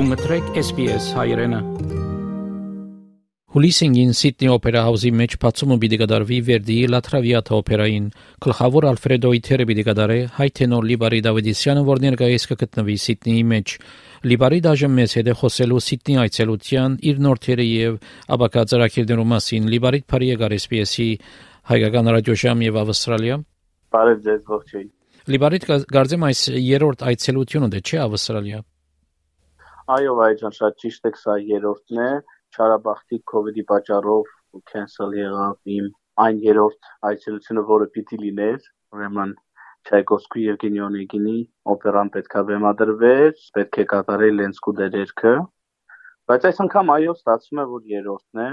Դու մտրեք SPS հայրենը։ Հուլիսինգին Սիդնի օպերա հաուսի մեջ բացումը պիտի կդարվի Վերդիի La Traviata օպերային։ Գլխավոր Ալֆրեդոյի թերը պիտի կդարե հայ տենոր Լիբարի Դավիդիսյանը, որ ներկայիս կգտնվի Սիդնիի մեջ։ Լիբարի դաժան մեծ հետ է խոսելու Սիդնի այցելության իր նոր թերը եւ աբակա ծրագիրներու մասին Լիբարի Փարիե գար SPS-ի հայկական ռադիոժամ եւ Ավստրալիա։ Բարև ձեզ ողջույն։ Լիբարիտ գարձեմ այս երրորդ այցելությունը դե չէ Ավստրալիա։ Այո, այժմ շատ ճիշտ է, սա երրորդն է, Չարաբախտի COVID-ի պատճառով cancel եղավ իմ այն երրորդ այցելությունը, որը պիտի լիներ, ուրեմն Չայկովսկու Եվգենի Օնեգինի օպերան պետքա բեմադրվեր, պետք է կատարել Լենսկու դերերքը, բայց այս անգամ այո, ստացվում է, որ երրորդն է,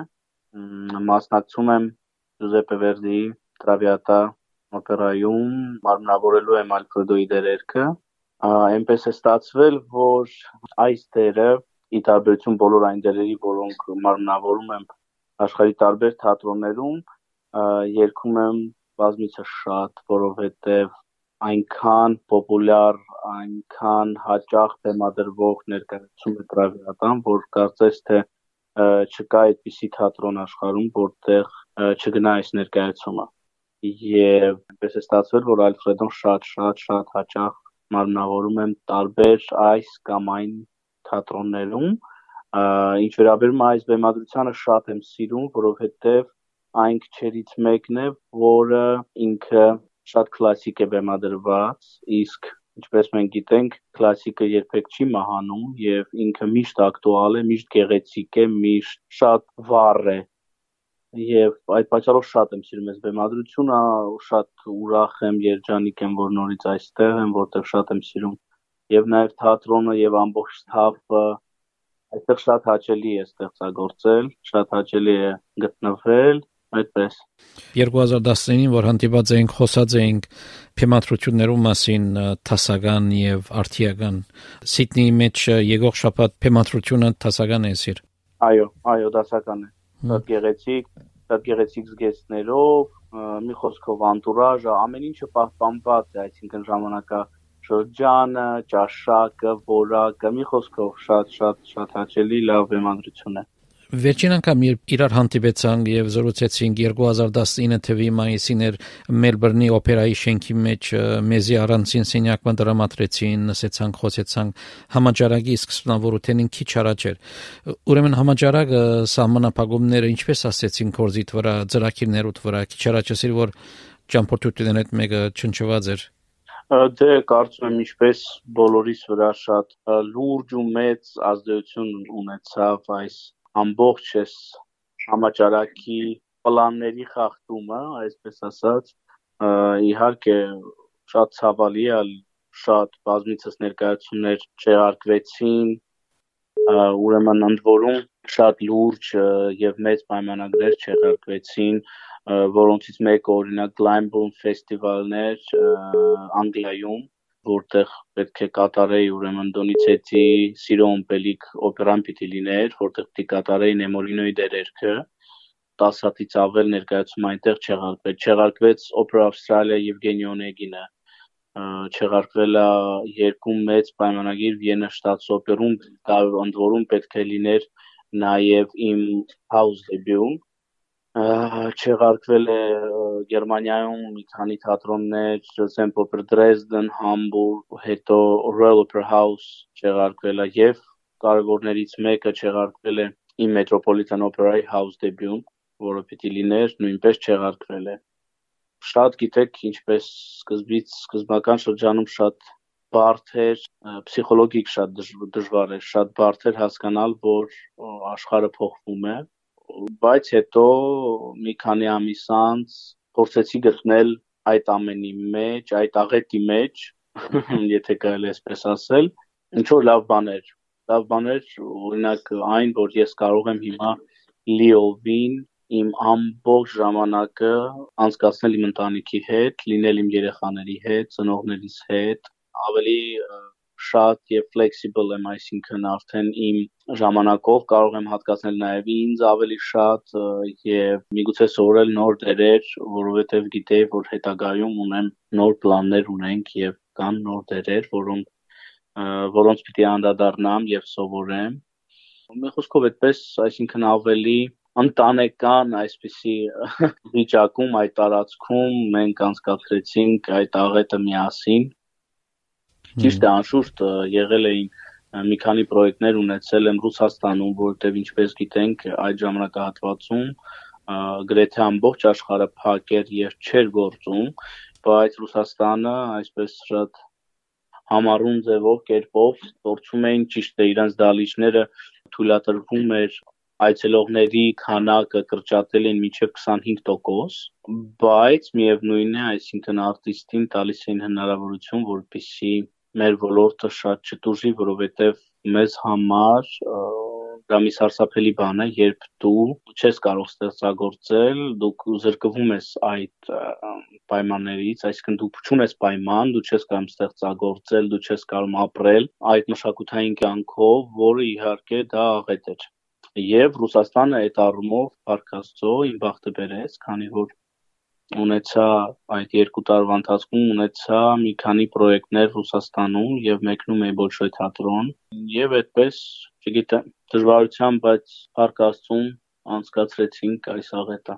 մասնակցում եմ Ջուզեպե Վերդիի Traviata օպերայում, մարմնավորելու եմ Ալֆրեդոյի դերերքը այնպես է ստացվել, որ այս դերը ի տարբերություն բոլոր այն դերերի, որոնք մարմնավորում եմ աշխարհի տարբեր թատրոններում, երգում եմ բազմիցս շատ, որովհետև այնքան պոպուլյար, այնքան հաճախ թեմադրվող ներկայացում է տրավիատան, որ կարծես թե չկա այդպիսի թատրոն աշխարհում, որտեղ չգնա այս ներկայացումը։ Եվ այնպես է ստացվել, որ Ալֆրեդոն շատ շատ շատ հաճախ մարմնավորում եմ տարբեր այս կամ այն թատրոններում ինչ վերաբերում է այս բեմադրությանը շատ եմ սիրում, որովհետև այն քչերից մեկն է, որը ինքը շատ կլասիկ է բեմադրված, իսկ ինչպես մենք գիտենք, կլասիկը երբեք չի մահանում եւ ինքը միշտ ակտուալ է, միշտ գեղեցիկ է, միշտ շատ վառ է եւ այդ պատճառով շատ եմ սիրում այս բեմադրությունը, շատ ուրախ եմ, երջանիկ եմ, որ նորից այստեղ եմ, որտեղ շատ եմ սիրում եւ նաեւ թատրոնը եւ ամբողջ թափը այստեղ շատ հաճելի է ստեղծագործել, շատ հաճելի է գտնվել այդպես 2019-ին որ հանդիպած էինք խոսած էինք փեմատրություններու մասին տասական եւ արտիական Սիդնեի մեջ եկող շաբաթ փեմատրությունը տասական է սիր Այո, այո, դասական է գեղեցիկ, գեղեցիկ զգեստներով, մի խոսքով անտուրաժը, ամեն ինչը պահպանված է, այսինքն ժամանակա շրջանը, ճաշակը, որակը, մի խոսքով շատ շատ շատ հաճելի լավ բեմադրություն է։ Վերջին անգամ երբ իրար հանդիպեցանք եւ զրուցեցինք 2019 թվականի մայիսին էր Մելբուրնի օպերայի շենքի մեջ մեզի առանցին սենյակը դրամատրեցին, նսեցանք, խոսեցանք համաճարակի սկզբնավորութենին քիչ առաջ էր։ Ուրեմն համաճարակը սահմանապահումները ինչպես ասեցին կորզիտ վրա, ծրակիրներուտ վրա, քիչ առաջ ասիր որ ճամփորդությունն այդ մեկը չնչված էր դե կարծում եմ ինչպես բոլորիս վրա շատ լուրջ ու մեծ ազդեցություն ունեցավ այս ամբողջ այս համաճարակի պլանների խախտումը, այսպես ասած, իհարկե շատ ցավալի է, շատ բազմիցս ներկայացումներ չեղարկվեցին, ուրեմն ընդ որում շատ լուրջ եւ մեծ պայմանագրեր չեղարկվեցին, որոնցից մեկը օրինակ Glamboom ֆեստիվալներ Անգլիայում, որտեղ պետք է կատարեի ուրեմն Դոնիցետի Սիրո Ըմպելիք օպերան պիտի լիներ, որտեղ պիտի կատարեի Նեմորինոյի դերերքը 10 հատից ավել ներկայացում այնտեղ չեղարկվեց։ Չեղարկվեց Opera Australia Եվգենի Օնեգինը, չեղարկվել է երկու մեծ պայմանագիր Վիեննա շտաց օպերում, ընդ որում պետք է լիներ նաև իմ house debut չեղարկվել է Գերմանիայում մի քանի թատրոններ, St. Oper Dresden, Hamburg, հետո Royal Opera House չեղարկվել է եւ կարևորներից մեկը չեղարկվել է իմ Metropolitan Opera-ի house debut, որը պիտի լիներ, նույնպես չեղարկվել է։ Շատ գիտեք, ինչպես սկզբից սկզբական շրջանում շատ բարդ էր, պսիխոլոգիկ շատ դժվար էր, շատ բարդ էր հասկանալ, որ աշխարհը փոխվում է, բայց հետո մի քանի ամիս անց փորձեցի գտնել այդ ամենի մեջ, այդ աղետի մեջ, եթե կարելի այսպես ասել, ինչ որ լավ բաներ, լավ բաներ, օրինակ այն, որ ես կարող եմ հիմա լիովին իմ ամբողջ ժամանակը անցկացնել իմ ընտանիքի հետ, լինել իմ երեխաների հետ, ծնողներիս հետ, ավելի շատ եւ flexible եմ, այսինքն արդեն իմ ժամանակով կարող եմ հատկացնել նաեւ ինձ ավելի շատ եւ միգուցե սովորել նոր դերեր, որովհետեւ գիտեի, որ հետագայում ունեմ նոր պլաններ ունենք եւ կան նոր դերեր, որոնք որոնց պիտի անդրադառնամ եւ սովորեմ։ Մի խոսքով այդպես, այսինքն ավելի ընտանեկան այսպիսի վիճակում այդ տարածքում մենք անցկացրեցինք այդ աղետը միասին։ Ճիշտ է, անշուշտ եղել էին մի քանի պրոյեկտներ ունեցել եմ Ռուսաստանում, որտեղ ինչպես գիտենք, այդ ժամանակահատվածում գրեթե ամբողջ աշխարհը փակ էր եւ չէր գործում, բայց Ռուսաստանը այսպես շատ համառուն ձևով կերպով գործում էին ճիշտ է իրենց դալիճները թույլատրվում էր այցելողների քանակը կրճատել են մինչև 25%, բայց միևնույն է, այսինքն արտիստին տալիս են հնարավորություն, որպեսզի մեր ոլորտը շատ չտուժի, որովհետև մեզ համար դա մի սարսափելի բան է, երբ դու չես կարող ստեղծագործել, դու զրկվում ես այդ պայմաններից, այսինքն դու չունես պայման, դու չես կարող ստեղծագործել, դու չես կարող ապրել այդ մշակութային կյանքով, որը իհարկե դա աղետ էր։ Եվ Ռուսաստանը այդ առումով Փարքաստո իմ բախտը բերեց, քանի որ ունեցա այդ երկու տարվա ընթացքում ունեցա մի քանի պրոյեկտներ Ռուսաստանում եւ մեկնում էի Բոլշոյ թատրոն եւ այդպես չգիտեմ դժվարությամբ բայց Փարք Աստծուն անցկացրեցինք այս աղետը։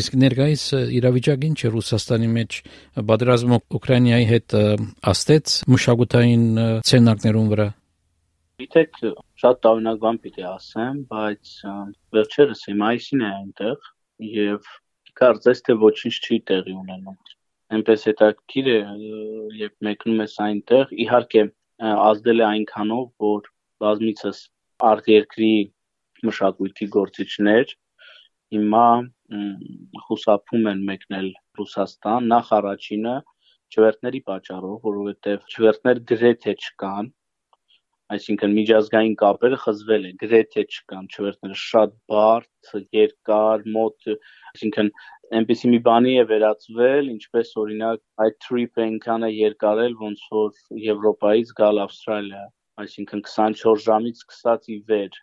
Իսկ ներկայիս իրավիճակը ինչ է Ռուսաստանի մեջ պատերազմը Ուկրաինայի հետ աստեց մշակութային ցենակներուն վրա։ Գիտեք, շատ տարօրինակ բան պիտի ասեմ, բայց վերջերս մայիսին է այնտեղ եւ կարծես թե ոչինչ չի տեղի ունենում։ Այնպես հետաքրքիր է, երբ մեկնում ես այնտեղ, իհարկե ազդել է այնքանով, որ բազմիցս արտերկրի մշակույթի գործիչներ հիմա խուսափում են մեկնել Ռուսաստան նախ առաջինը չվերթների պատճառով, որովհետև չվերթներ գրեթե չկան, այսինքն միջազգային կապերը խզվել են, գրեթե չկան չվերթները շատ բարդ, երկար, մոտ, այսինքն այնպեսի մի բանի է վերածվել, ինչպես օրինակ այդ այնքան է երկարել, ոնց որ Եվրոպայից գալ Ավստրալիա այսինքն 24 ժամից սկսած ի վեր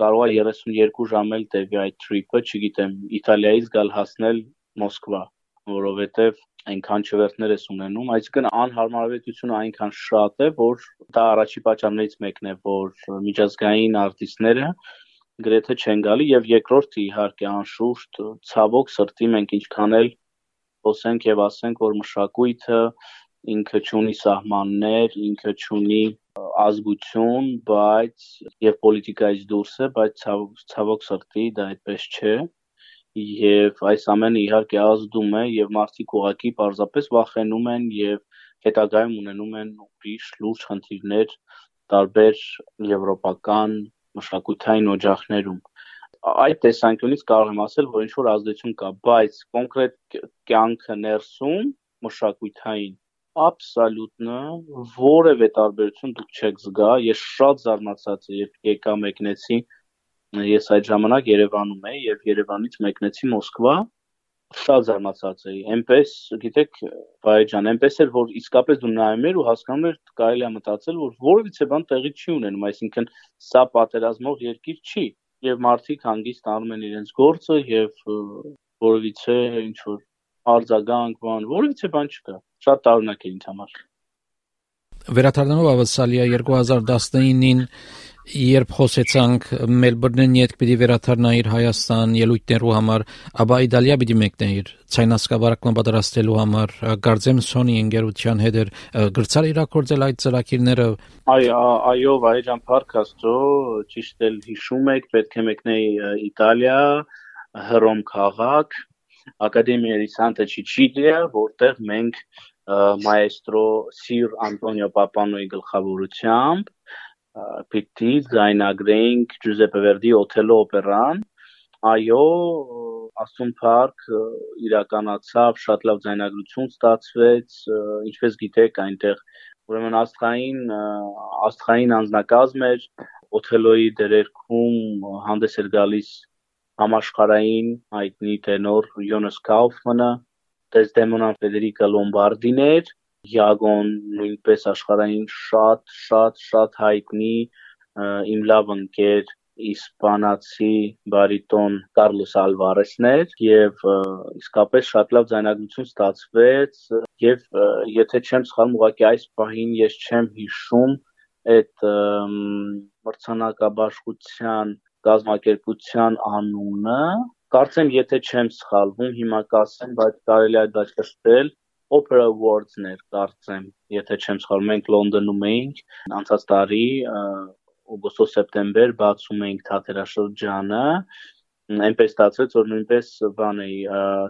կարող է 32 ժամ էլ տևի այդ trip-ը, չգիտեմ, Իտալիայից գալ հասնել Մոսկվա, որովհետև այնքան չվերթներ ես ունենում, այսինքն անհարմարավետությունը այնքան շատ է, որ դա առաջի պատճառներից մեկն է, որ միջազգային արտիստները գրեթե չեն գալի եւ երկրորդը իհարկե անշուշտ ցավոք սրտի մենք ինչքան էլ խոսենք եւ ասենք, որ մշակույթը ինքը չունի սահմաններ, ինքը չունի ազգություն, բայց եւ պոլիտիկայից դուրս է, բայց ցավոք սրտի դա այդպես չէ եւ այս ամենը իհարկե ազդում է եւ մարդիկ ուղակի պարզապես վախենում են եւ հետագայում ունենում են ուրիշ լուրջ խնդիրներ տարբեր եվրոպական մշակութային օջախներում այդ տեսանկյունից կարող եմ ասել, որ ինչ որ ազդեցություն կա, բայց կոնկրետ կյանքը ներսում մշակութային Աբսոլյուտնը որևէ տարբերություն դուք չեք զգա։ Ես շատ զարմացած եմ, երբ եկա մեկնեցի ես այդ ժամանակ Երևանում էի եւ Երևանից մեկնեցի Մոսկվա շատ զարմացած էի։ Էնպես, գիտեք, բայջան, էնպես էր, որ իսկապես դու նայում ես ու հասկանում ես, կարելի է մտածել, որ որևիցե բան տեղի չի ունենում, այսինքն սա պատերազմող երկիր չի եւ մարդիկ հանգիստ անում են իրենց գործը եւ որևիցե ինչ որ արձագանք բան, որևիցե բան չկա շատ տարօրինակ է ինձ համար։ Վերադառնալով ավսալիա 2019-ին երբ խոսեցանք Մելբուրնին յետ պիտի վերադառնայր Հայաստան ելույթներու համար, ապա Իտալիա պիտի մեկնեիր ցայնասկավարակման պատրաստելու համար Գարձեմ Սոնի ընկերության հետ էր գրծալ իրակորձել այդ ծրագիրները այ այո վայրան Փարք աստծո ճիշտ էլ հիշում եք պետք է մեկնեի Իտալիա Հռոմ քաղաք Ակադեմիայի Սանտա Չիչիլիա որտեղ մենք մայեստրո Սիր Անտոնիո Պապանոյի գլխավորությամբ պիտի ձայնագրեինք Ջուզեպե Վերդի Օթելո օպերան այո Աստուն Փարք իրականացավ շատ լավ ձայնագրություն ստացվեց ինչպես գիտեք այնտեղ ուրեմն աստղային աստղային անձնակազմ էր Օթելոյի դերերքում հանդես էր գալիս համաշխարային հայտնի տենոր Յոնս Կաուֆմանը Դեզդեմոնան Ֆեդերիկա Լոմբարդին էր, Յագոն նույնպես աշխարհային շատ շատ շատ հայտնի իմ լավ ընկեր իսպանացի բարիտոն Կարլոս Ալվարեսն էր եւ իսկապես շատ լավ ձայնագրություն ստացվեց եւ եթե չեմ սխալվում ուղղակի այս պահին ես չեմ հիշում այդ մրցանակաբաշխության գազམ་ակերպության անունը կարծեմ եթե չեմ սխալվում հիմա կասեմ բայց կարելի է դա ճշտել Opera Awards-ներ կարծեմ եթե չեմ սխալվում մենք Լոնդոնում էինք անցած տարի օգոստոս-սեպտեմբեր բացում էինք թատերաշրջանը այնպես ստացվեց որ նույնպես բան էի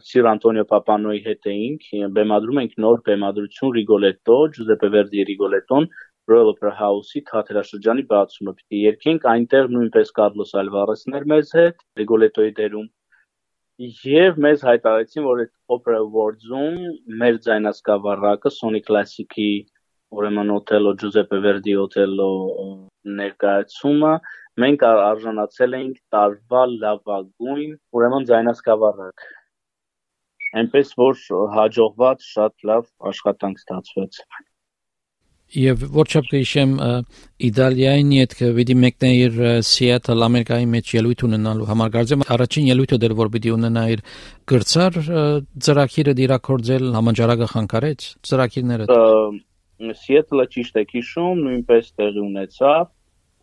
Սիր Անտոնիո Պապանոյի հետ էինք բեմադրում ենք նոր բեմադրություն Rigoletto Giuseppe Verdi Rigoletton Royal Opera House-ի թատերաշրջանի բացումը պիտի երկենք այնտեղ նույնպես Կարլոս Ալվարեսն էր մեզ հետ Rigoletto-ի դերում եւ մեզ հայտարարեցին որ այդ Opera Awards-ում մեր ձայնասկավառակը Sony Classic-ի ուրեմն Օթելո Ջուզեպե Վերդի Օթելո ներկայացումը մենք արժանացել էինք տարվա լավագույն ուրեմն ձայնասկավառակ այնպես որ հաջողված շատ լավ աշխատանք ստացվեց Եվ որչափ կհիշեմ Իտալիային հետ պիտի մեկնեիր Սիեթլ Ամերիկայի մեջ ելույթ ունենալու համար գարձեմ առաջին ելույթը դեր որ պիտի ունենայիր գրծար ծրագիրը դիրակորձել համաճարակը խանգարեց ծրագիրները Սիեթլը ճիշտ է հիշում, նույնպես տեղի ունեցավ,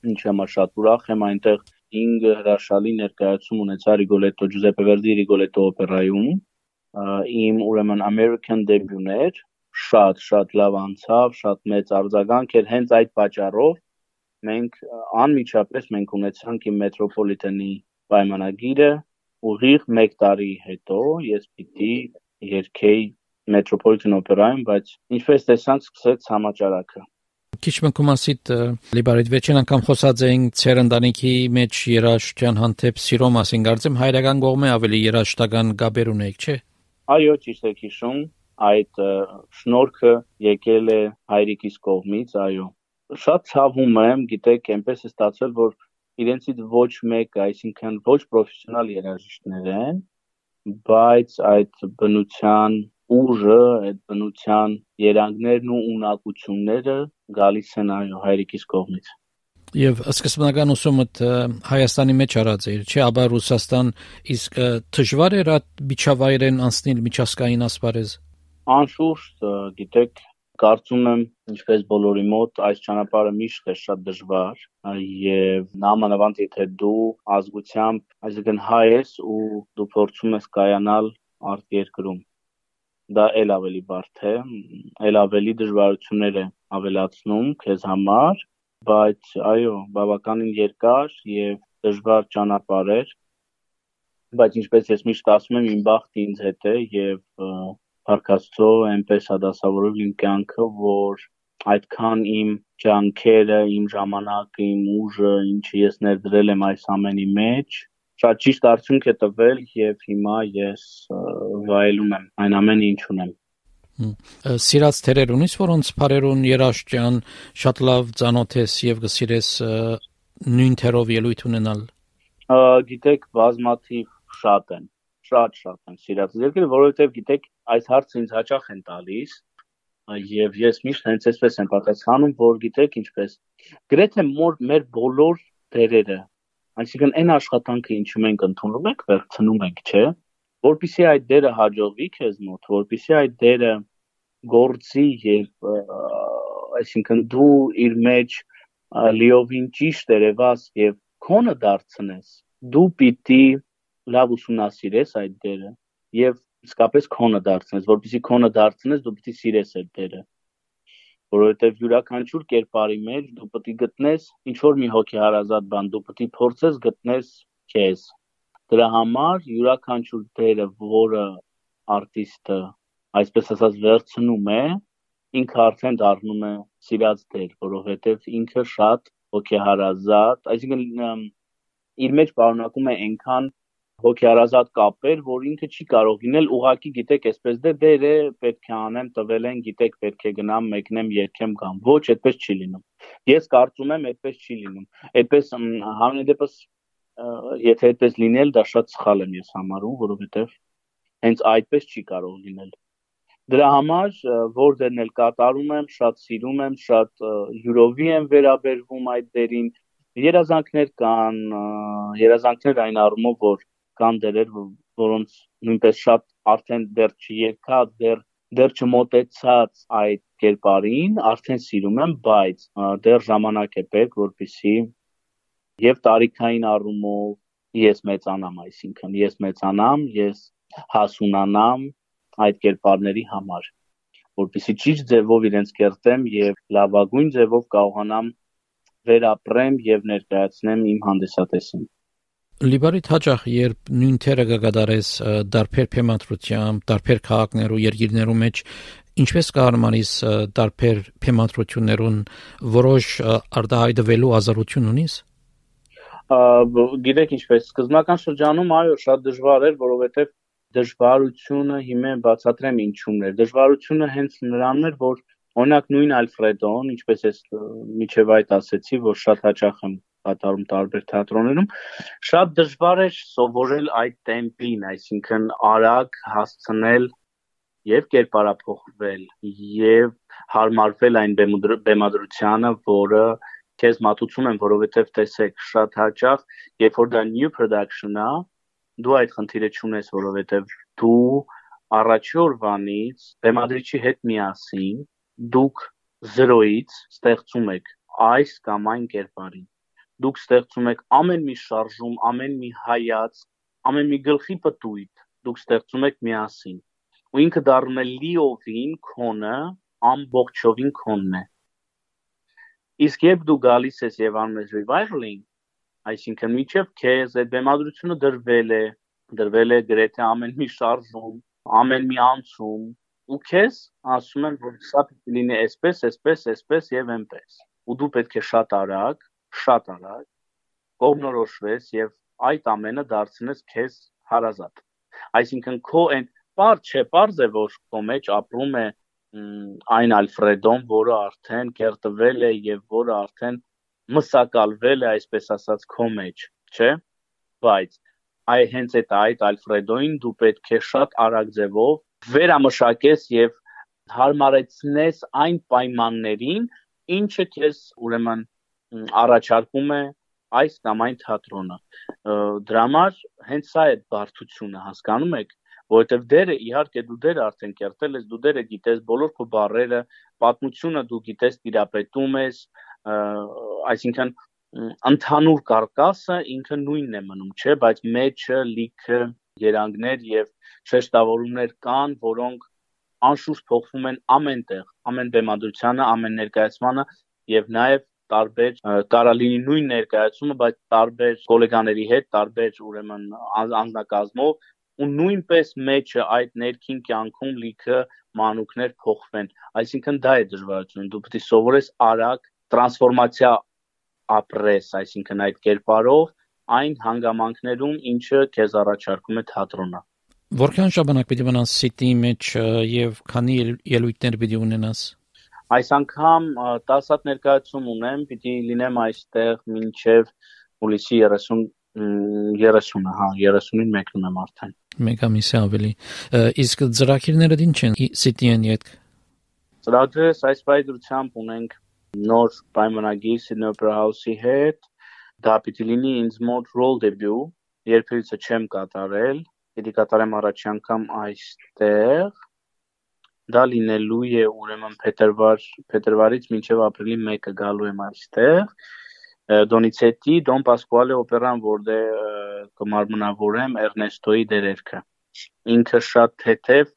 ինչ համար շատ ուրախ եմ այնտեղ 5 հրաշալի ներկայացում ունեցա Rigoletto Giuseppe Verdi Rigoletto օպերայում իմ ուրեմն American debut-ներ շատ շատ լավ անցավ, շատ մեծ արձագանք էր հենց այդ պատճառով մենք անմիջապես մենք ունեցանք իմ մետրոպոլիտենի պայմանագիրը ուղիղ 1 տարի հետո ես պիտի երկեի Metropolitan Opera-ում, բայց ինչպես տեսանք, սկսեց համաճարակը։ Քիչ մկումասիտ լիբարիտ վերջին անգամ խոսած էինք ծեր ընտանիքի մեջ երաշտյան հանդեպ սիրո մասին, կարծեմ հայրական կողմը ավելի երաշտական գաբեր ունեիք, չէ։ Այո, ճիշտ եք հիշում, այդ շնորհքը եկել է հայրիկիս կողմից, այո։ Շատ ցավում եմ, գիտեք, այնպես է ստացվել, որ իրենցից ոչ մեկը, այսինքն ոչ պրոֆեսիոնալ երաժիշտներ են, բայց այդ բնության ուժը, այդ բնության երանգներն ու ունակությունները գալիս են այո հայրիկիս կողմից։ Եվ սկզբնական ուսումդ Հայաստանի մեջ արած էր, չէ, ապա Ռուսաստան իսկ դժվար էր այդ միջավայրեն անցնել միջազգային ասպարեզ։ Անշուշտ, գիտեք, կարծում եմ, ինչպես բոլորի մոտ, այս ճանապարհը միշտ է շատ դժվար եւ նամանավանդ եթե դու ազգությամբ, այսինքն հայ ես ու դու փորձում ես կայանալ արտերկրում դա ել ավելի բարդ է, ել ավելի դժվարություններ է ավելացնում քեզ համար, բայց այո, բավականին երկար եւ դժվար ճանապարհ էր, բայց ինչպես ես միշտ ասում եմ, իմ բախտը ինձ հետ է եւ Փարքաստո այնպես հադասավորել իմ կյանքը, որ այդքան իմ ջանքերը, իմ ժամանակը, իմ ուժը, ինչը ես ներդրել եմ այս ամենի մեջ, շատ ճիշտ արդյունք է տվել եւ հիմա ես վայելում եմ այն ամենը ինչ ունեմ Սիրած թերեր ունիս, որոնց բարերուն երաշտյան շատ լավ ծանոթ ես եւ գսիրես նույն թերով ելույթ ունենալ։ Գիտեք, բազմաթիվ շատ են, շատ շատ են սիրած երկերը, որովհետեւ գիտեք, այս հարցը ինձ հաճախ են տալիս եւ ես միշտ հենց այսպես եմ պատասխանում, որ գիտեք ինչպես գրեթե մեր բոլոր դերերը Այսինքն այն աշխատանքը, ինչը մենք ընդունում ենք, վերցնում ենք, չէ, որpիսի այդ դերը հաջողվի քեզ մոտ, որpիսի այդ դերը գործի եւ այսինքն դու իր մեջ լիովին ճիշտ երևաս եւ քոնը դարձնես, դու պիտի լավ ուսումնասիրես այդ դերը եւ իսկապես քոնը դարձնես, որpիսի քոնը դարձնես, դու պիտի սիրես այդ դերը որովհետև յուրաքանչյուր կերպարի մեջ դու պետք է գտնես ինչ որ մի հոգեհարազատ բան, դու պետք է փորձես գտնես քեզ։ Դրա համար յուրաքանչյուր դերը, որը արտիստը այսպես ասած վերցնում է, ինքը արդեն դառնում է սիրած դեր, որովհետև ինքը շատ հոգեհարազատ, այսինքն իր մեջ պարունակում է այնքան հոգեարազատ կապեր, որ ինքը չի կարող լինել ուղակի գիտեք, այսպես դե դերը պետք է անեմ, տվել են, գիտեք, պետք է գնամ, մեկնեմ, երկեմ գամ։ Ոչ, այդպես չի լինում։ Ես կարծում եմ, այդպես չի լինում։ Այդպես համենայն դեպս եթե այդպես լինել, դա շատ սխալ եմ ես համարում, որովհետև հենց այդպես չի կարող լինել։ Դրա համար որ դերն էլ կատարում եմ, շատ սիրում եմ, շատ յուրովի եմ վերաբերվում այդ դերին երազանքներ կան, երազանքներ այն առումով, որ կան դերեր, որոնց նույնպես շատ արդեն դեռ չերկա, դեռ դեռ չմոտեցած այդ կերպարին, արդեն սիրում եմ, բայց դեռ ժամանակ է պետք, որպեսի եւ տարիքային առումով ես մեծանամ, այսինքն ես մեծանամ, ես հասունանամ այդ կերպարների համար որպեսի ճիշտ ձևով իրենց կերտեմ եւ լավագույն ձևով կարողանամ վերապրեմ եւ ներկայացնեմ իմ հանդիսատեսին։ Լիբարիտ հաճախ երբ նույն թերը կգադարես դարբեր փեմատրությամբ, դարբեր քաղաքներու երկիրներու մեջ ինչպես կարողանանես դարբեր փեմատրություններուն որոշ արտահայտվելու ազատություն ունիս? Գիտեք ինչպես սկզբնական շրջանում այո շատ դժվար էր որովհետև դժվարությունը հիմա բացատրեմ ինչու՞մն էր դժվարությունը հենց նրանն էր որ օրինակ նույն Ալֆրեդոն ինչպես ես միջև այդ ասեցի որ շատ հաճախ եմ կատարում տարբեր թատրոններում շատ դժվար էր սովորել այդ տեմպին այսինքն արագ հասցնել եւ կերպարափոխվել եւ հարմարվել այն բեմադրությանը որը քեզ մատուցում են, որովհետև տեսեք, շատ հաճախ, երբ որ դա new production-ա, դու այդ խնդիրը չունես, որովհետև դու առաջի օրվանից բեմադրիչի հետ միասին դուք 0-ից ստեղծում եք այս կամ այն կերպարին։ Դուք ստեղծում եք ամեն մի շարժում, ամեն մի հայաց, ամեն մի գլխի պտույտ դուք ստեղծում եք միասին։ Ու ինքը դառնում է լիովին քոնը, ամբողջովին քոնն է։ Իսկ երբ դու գալիս ես եւ անում ես revivaling, այսինքն միջև քեզ այդ բեմադրությունը դրվել է, դրվել է գրեթե ամեն մի շարժում, ամեն մի անցում, ու քեզ ասում են որ սա պիտի լինի այսպես, այսպես, այսպես եւ այնպես։ Ու դու պետք է շատ արագ, շատ արագ կողմնորոշվես եւ այդ ամենը դարձնես քեզ հարազատ։ Այսինքն քո այն բար չէ, բարձ է որ քո մեջ ապրում է այն Ալֆրեդոն, որը արդեն կերտվել է եւ որը արդեն մսակալվել է, այսպես ասած, քո մեջ, չէ՞։ Բայց այ հենց այդ այդ Ալֆրեդոին դու պետք է շատ արագ ձևով վերամշակես եւ հարմարեցնես այն պայմաններին, ինչը քեզ ուրեմն առաջարկում է այս կամ այն թատրոնը։ Դրա համար հենց սա է բարդությունը, հասկանում եք, որովհետև դերը իհարկե դու դերը արդեն կերտել ես, դու դերը գիտես, բոլոր քո բառերը, պատմությունը դու գիտես, տիրապետում ես, այսինքն ընդհանուր կարկասը ինքը նույնն է մնում, չէ, բայց մեջը լիքը երանգներ եւ շեշտավորումներ կան, որոնք անշուշտ փոխվում են ամենտեղ, ամեն բեմադրությանը, ամեն ներկայացմանը եւ նաեւ տարբեր կարա լինի նույն ներկայացումը, բայց տարբեր գոլեգաների հետ, տարբեր ուրեմն անձնակազմով ու նույնպես մեջը այդ ներքին կյանքում լիքը մանուկներ փոխվեն այսինքն դա է դժվարությունը դու պետք է սովորես արագ տրանսֆորմացիա ապրես այսինքն այդ կերպարով այն հանգամանքներում ինչը քեզ առաջարկում է թատրոնը Որքան ժամանակ պիտի մնաս City-ի մեջ եւ քանի ելույթներ պիտի ունենաս Այս անգամ 10 հատ ներկայացում ունեմ, պիտի լինեմ այստեղ մինչև հուլիսի 30 30-ը, հա, 30-ին մեկնում եմ արդեն։ Մեկ ամիս է ավելի։ Իսկ ծրագիրները ինչ են City-ն յետ։ Ծրագրերը այս բայդրությամբ ունենք նոր պայմանագիր Sydney Opera House-ի հետ։ Դա պիտի լինի ինձ մոտ role debut, երբևիցե չեմ կատարել, պիտի կատարեմ առաջի անգամ այստեղ։ Դա լինելու է ուրեմն փետրվար փետրվարից մինչև ապրիլի 1-ը գալու եմ այստեղ Դոնիցետի Դոն Պասկուալե օպերան, որտեղ կմարմնավորեմ Էրնեստոյի դերերքը։ Ինքը շատ թեթև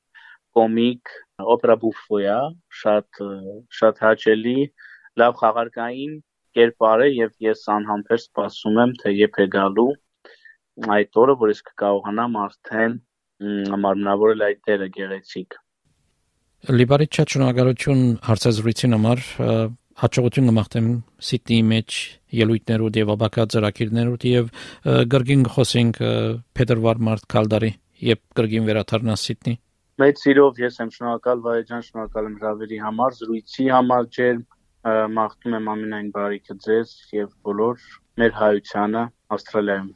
կոմիկ օպերա բուֆոյա, շատ շատ հաճելի, լավ խաղարկային կերպար է եւ ես անհամբեր սպասում եմ թե երբ է գալու այդ օրը, որ ես կկարողանամ արդեն մարմնավորել այդ դերը գեղեցիկ։ Լիբարի չաչունակարություն հարցազրույցին համար հաջողություն կմաղթեմ Սիդնեի մեջ ելույթներով եւ աբակա ծրագիրներով եւ գրգին խոսենք փետրվար մարտ կալդարի եւ գրգին վերաթարնա Սիդնի Մեծ սիրով ես եմ շնորհակալ Վայեջան, շնորհակալ եմ հրավերի համար, զրույցի համար ջեր մաղթում եմ ամենայն բարիքը ձեզ եւ բոլոր մեր հայությանը Ավստրալիայում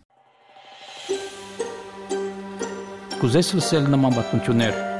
Կուզես լսել նման բանություններ